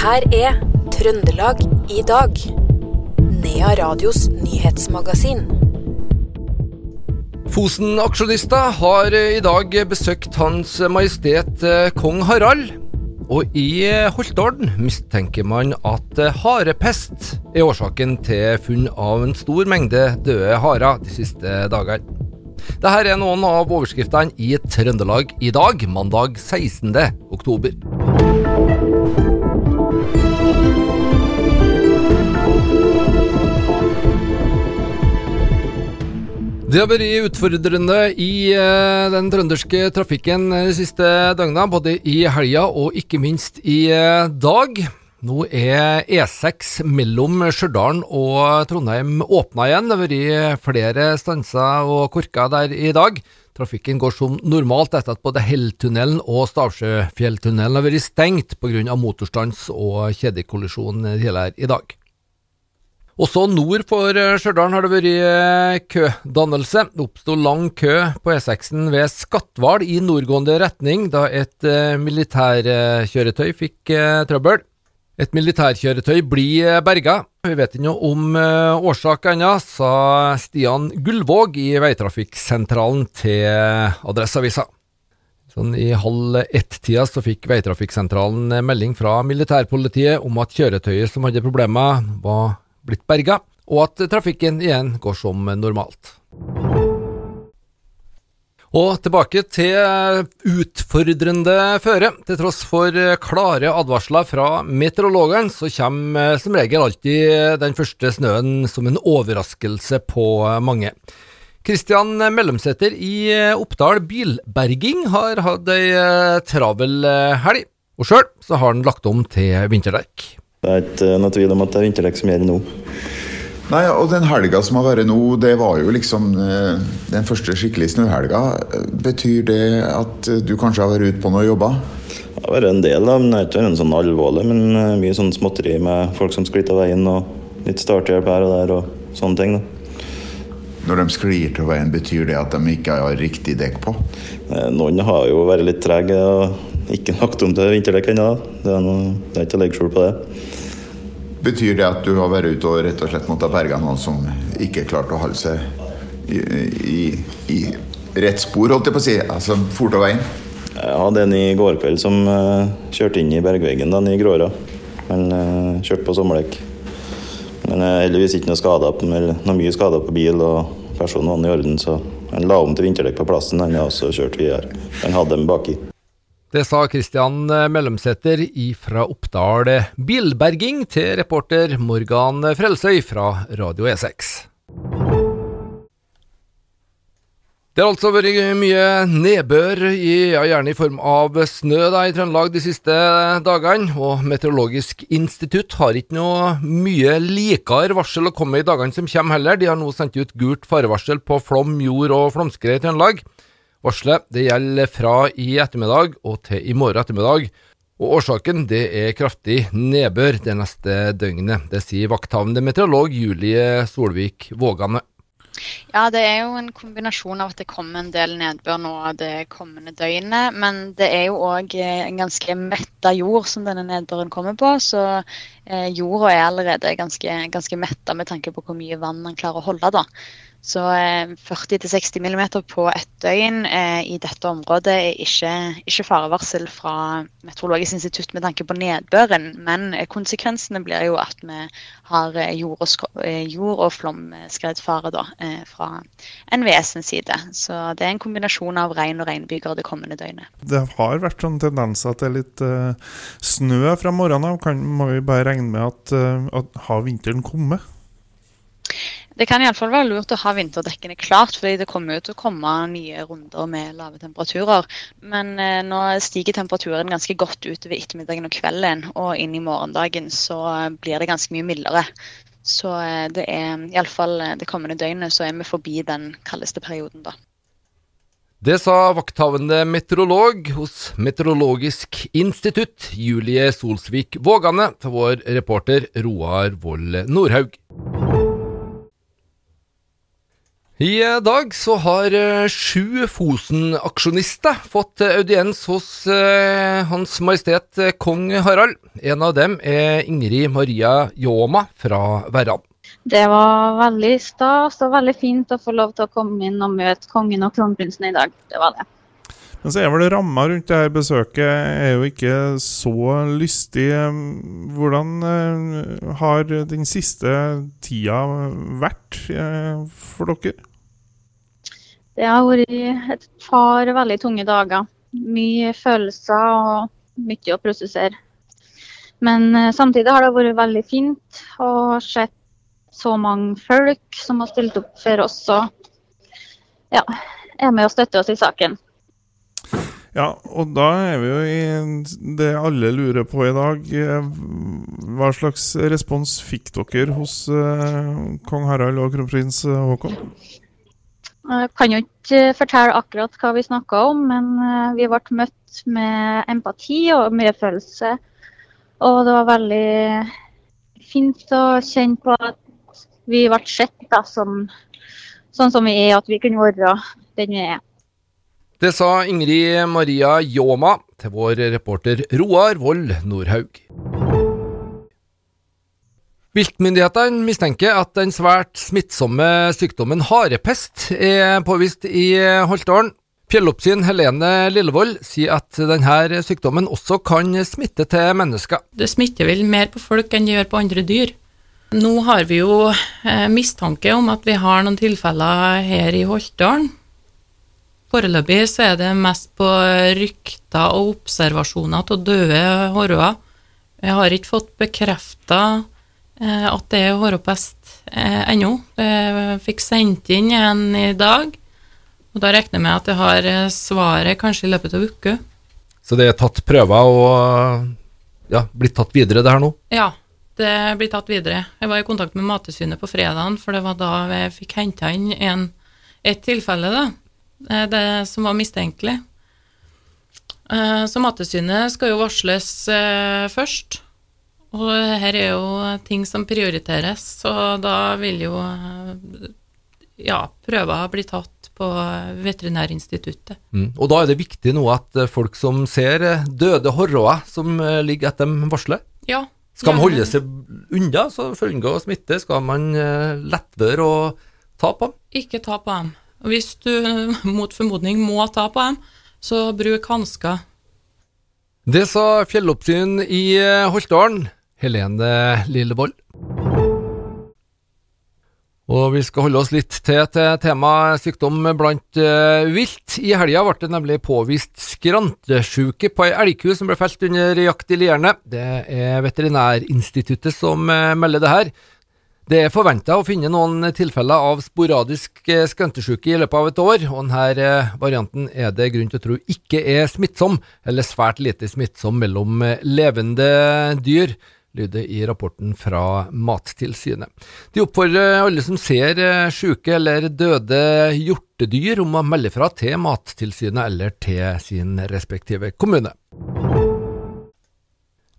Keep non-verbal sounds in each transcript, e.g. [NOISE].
her er Trøndelag i dag. Nea Radios nyhetsmagasin. Fosen-aksjonister har i dag besøkt Hans Majestet eh, Kong Harald. Og i Holtålen mistenker man at harepest er årsaken til funn av en stor mengde døde harer de siste dagene. Dette er noen av overskriftene i Trøndelag i dag, mandag 16. oktober. Det har vært utfordrende i uh, den trønderske trafikken de siste døgna, både i helga og ikke minst i uh, dag. Nå er E6 mellom Stjørdal og Trondheim åpna igjen. Det har vært flere stanser og korker der i dag. Trafikken går som normalt etter at både Helltunnelen og Stavsjøfjelltunnelen har vært stengt pga. motorstans og kjedekollisjon tidligere i dag. Også nord for eh, Stjørdal har det vært eh, kødannelse. Det oppsto lang kø på E6-en ved Skatval i nordgående retning da et eh, militærkjøretøy fikk trøbbel. Et militærkjøretøy blir berga. Vi vet ikke noe om årsak ennå, sa Stian Gullvåg i veitrafikksentralen til Adresseavisa. Sånn I halv ett-tida så fikk veitrafikksentralen melding fra militærpolitiet om at kjøretøyet som hadde problemer, var blitt berga, og at trafikken igjen går som normalt. Og tilbake til utfordrende føre. Til tross for klare advarsler fra meteorologene, så kommer som regel alltid den første snøen som en overraskelse på mange. Kristian Mellomsæter i Oppdal Bilberging har hatt ei travel helg, og sjøl har han lagt om til vinterdekk. Det er ikke eh, noe tvil om at det er vinterdekk som gjelder nå. Nei, og Den helga som har vært nå, det var jo liksom eh, den første skikkelige snøhelga. Betyr det at du kanskje har vært ute på noe jobber? Det har vært en del, da, men det er ikke en sånn alvorlig. Men eh, mye sånn småtteri med folk som sklir av veien, og litt starthjelp her og der og sånne ting. da. Når de sklir til veien, betyr det at de ikke har riktig dekk på? Noen har jo vært litt trege og ikke lagt om til vinterdekk ennå. Det, det, er ikke å legge skjul på det. Betyr det at du har vært ute og rett og slett måttet berge noen som ikke klarte å holde seg i, i, i rett spor, holdt jeg på å si? Altså fort av veien? Jeg hadde en i går kveld som uh, kjørte inn i bergveggen den i Gråra. Han uh, kjørte på sommerdekk. Men uh, heldigvis ikke noe skader på, noe mye skader på bil, og personen var i orden, så han la om til vinterdekk på plassen, han og også kjørt videre. Han hadde dem baki. Det sa Kristian Mellomsæter fra Oppdal Bilberging til reporter Morgan Frelsøy fra Radio E6. Det har altså vært mye nedbør, i, ja, gjerne i form av snø da, i Trøndelag de siste dagene, og Meteorologisk institutt har ikke noe mye likere varsel å komme i dagene som kommer heller. De har nå sendt ut gult farevarsel på flom, jord og flomskred i Trøndelag. Varselet det gjelder fra i ettermiddag og til i morgen ettermiddag. Og Årsaken det er kraftig nedbør det neste døgnet. Det sier vakthavende meteorolog Julie Solvik Vågane. Ja, det er jo en kombinasjon av at det kommer en del nedbør nå det kommende døgnet. Men det er jo òg en ganske metta jord som denne nedbøren kommer på. Så eh, jorda er allerede ganske, ganske metta med tanke på hvor mye vann den klarer å holde. da. Så 40-60 eh, mm på ett døgn eh, i dette området er ikke, ikke, farevarsel fra Meteorologisk institutt med tanke på nedbøren, men eh, konsekvensene blir jo at vi har jord- og, jord og flomskredfare da, fra NVS side. Så det er en kombinasjon av regn og regnbyger det kommende døgnet. Det har vært sånn tendenser til litt uh, snø fra morgenen av. Må vi bare regne med at, uh, at har vinteren kommet? Det kan iallfall være lurt å ha vinterdekkene klart, fordi det kommer jo til å komme nye runder med lave temperaturer. Men eh, nå stiger temperaturen ganske godt utover ettermiddagen og kvelden, og inn i morgendagen så blir det ganske mye mildere. Så eh, det er iallfall eh, det kommende døgnet så er vi forbi den kaldeste perioden, da. Det sa vakthavende meteorolog hos Meteorologisk institutt, Julie Solsvik Vågane, til vår reporter Roar Vold Nordhaug. I dag så har eh, sju Fosen-aksjonister fått eh, audiens hos eh, Hans Majestet eh, Kong Harald. En av dem er Ingrid Maria Ljåma fra Verran. Det var veldig stas og veldig fint å få lov til å komme inn og møte kongen og kronprinsen i dag. Det var det. Men så er vel ramma rundt det her besøket er jo ikke så lystig. Hvordan eh, har den siste tida vært eh, for dere? Det har vært et par veldig tunge dager. Mye følelser og mye å prosessere. Men eh, samtidig har det vært veldig fint å se så mange folk som har stilt opp for oss og ja, er med og støtter oss i saken. Ja, og da er vi jo i det alle lurer på i dag. Eh, Hva slags respons fikk dere hos eh, kong Harald og kronprins Haakon? Jeg kan jo ikke fortelle akkurat hva vi snakka om, men eh, vi ble møtt med empati og medfølelse. Og det var veldig fint å kjenne på at vi ble sett da, som, sånn som vi er, at vi kunne være den vi er. Det sa Ingrid Maria Ljåma til vår reporter Roar Vold Nordhaug. Viltmyndighetene mistenker at den svært smittsomme sykdommen harepest er påvist i Holtålen. Fjelloppsyn Helene Lillevold sier at denne sykdommen også kan smitte til mennesker. Det smitter vel mer på folk enn det gjør på andre dyr. Nå har vi jo eh, mistanke om at vi har noen tilfeller her i Holtålen. Foreløpig så er det mest på rykter og observasjoner av døde hårråer. Jeg har ikke fått bekrefta at det er hårpest eh. Jeg fikk sendt inn en i dag, og da regner jeg med at jeg har eh, svaret kanskje i løpet av uka. Så det er tatt prøver og ja, blitt tatt videre, det her nå? Ja, det blir tatt videre. Jeg var i kontakt med Mattilsynet på fredagen, for det var da jeg fikk henta inn en, et tilfelle, da. eh, Det som var mistenkelig. Eh, Så Mattilsynet skal jo varsles eh, først. Og her er jo ting som prioriteres, så da vil jo eh, ja, prøver bli tatt på Veterinærinstituttet. Mm. Og da er det viktig nå at eh, folk som ser eh, døde horråer som eh, ligger etter dem varsler, Ja. skal man holde seg unna så for å unngå smitte? Skal man lettere å ta på dem? Ikke ta på dem. Hvis du [LAUGHS] mot formodning må ta på dem, så bruk hansker. Det sa fjelloppsyn i eh, Holtålen, Helene Lillevold. Og vi skal holde oss litt til til temaet sykdom blant uh, vilt. I helga ble det nemlig påvist skrantesjuke på ei elgku som ble felt under jakt i Lierne. Det er Veterinærinstituttet som uh, melder det her. Det er forventa å finne noen tilfeller av sporadisk eh, skrantesjuke i løpet av et år, og denne varianten er det grunn til å tro ikke er smittsom, eller svært lite smittsom mellom levende dyr, lyder i rapporten fra Mattilsynet. De oppfordrer alle som ser eh, syke eller døde hjortedyr om å melde fra til Mattilsynet eller til sin respektive kommune.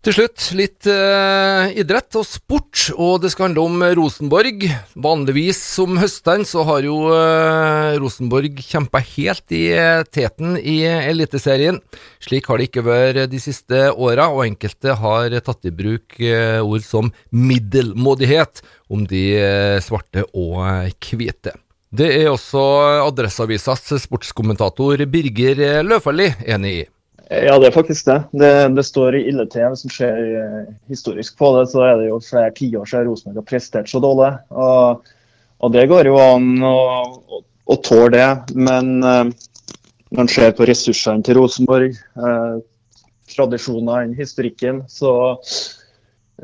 Til slutt litt eh, idrett og sport, og det skal handle om Rosenborg. Vanligvis om høstene så har jo eh, Rosenborg kjempa helt i eh, teten i Eliteserien. Slik har det ikke vært de siste åra, og enkelte har tatt i bruk eh, ord som middelmådighet om de eh, svarte og hvite. Det er også Adresseavisas sportskommentator Birger eh, Løfaldli enig i. Ja, det er faktisk det. Det, det står ille til. Hvis en ser eh, historisk på det, så er det jo flere tiår siden Rosenborg har prestert så dårlig. Og, og det går jo an å, å, å tåle det. Men eh, når en ser på ressursene til Rosenborg, eh, tradisjonene, historikken, så,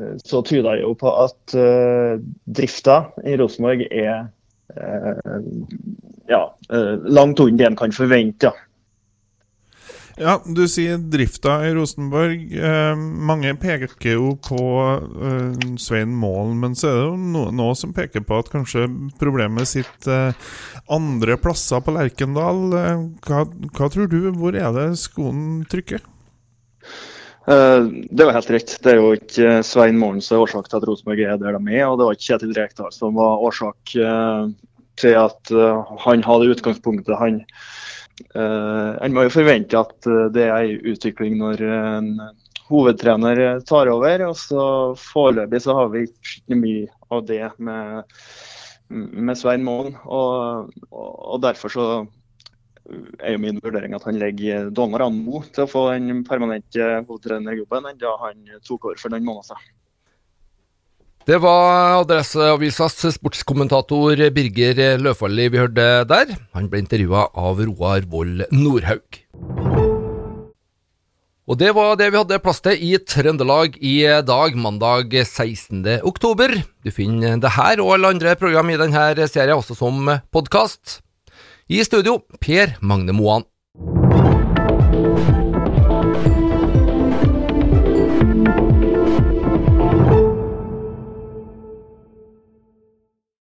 eh, så tyder det jo på at eh, drifta i Rosenborg er eh, ja, eh, langt under det en kan forvente. Ja. Ja, du sier drifta i Rosenborg. Eh, mange peker jo på eh, Svein Målen, men så er det jo noe, noe som peker på at kanskje problemet sitter eh, andre plasser på Lerkendal. Eh, hva, hva tror du? Hvor er det skoen trykker? Eh, Det er jo helt rett. Det er jo ikke Svein Målen som er årsak til at Rosenborg er der de er, og det var ikke Kjetil Rekdal som var årsak eh, til at han hadde utgangspunktet. Han, uh, han må jo forvente at uh, det er en utvikling når en hovedtrener tar over. og så Foreløpig så har vi ikke mye av det med, med Svein Målen. Og, og, derfor så er jo min vurdering at han legger Dolmar Anmo til å få den permanente hovedtrenerjobben enn da han tok over for den måneden siden. Det var Adresseavisas sportskommentator Birger Løfaldli vi hørte der. Han ble intervjua av Roar Vold Nordhaug. Og det var det vi hadde plass til i Trøndelag i dag, mandag 16. oktober. Du finner det her og alle andre program i denne serien også som podkast. I studio Per Magne Moan.